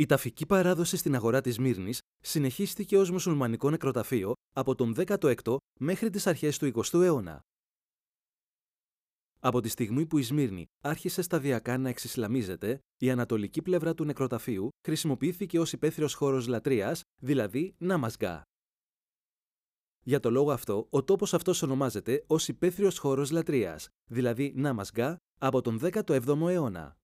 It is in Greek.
Η ταφική παράδοση στην αγορά της Μύρνη συνεχίστηκε ως μουσουλμανικό νεκροταφείο από τον 16ο μέχρι τις αρχές του 20ου αιώνα. Από τη στιγμή που η Σμύρνη άρχισε σταδιακά να εξισλαμίζεται, η ανατολική πλευρά του νεκροταφείου χρησιμοποιήθηκε ως υπαίθριος χώρος λατρείας, δηλαδή Νάμασγκά. Για το λόγο αυτό, ο τόπος αυτός ονομάζεται ως υπαίθριος χώρος λατρείας, δηλαδή Νάμασγκά, από τον 17ο αιώνα.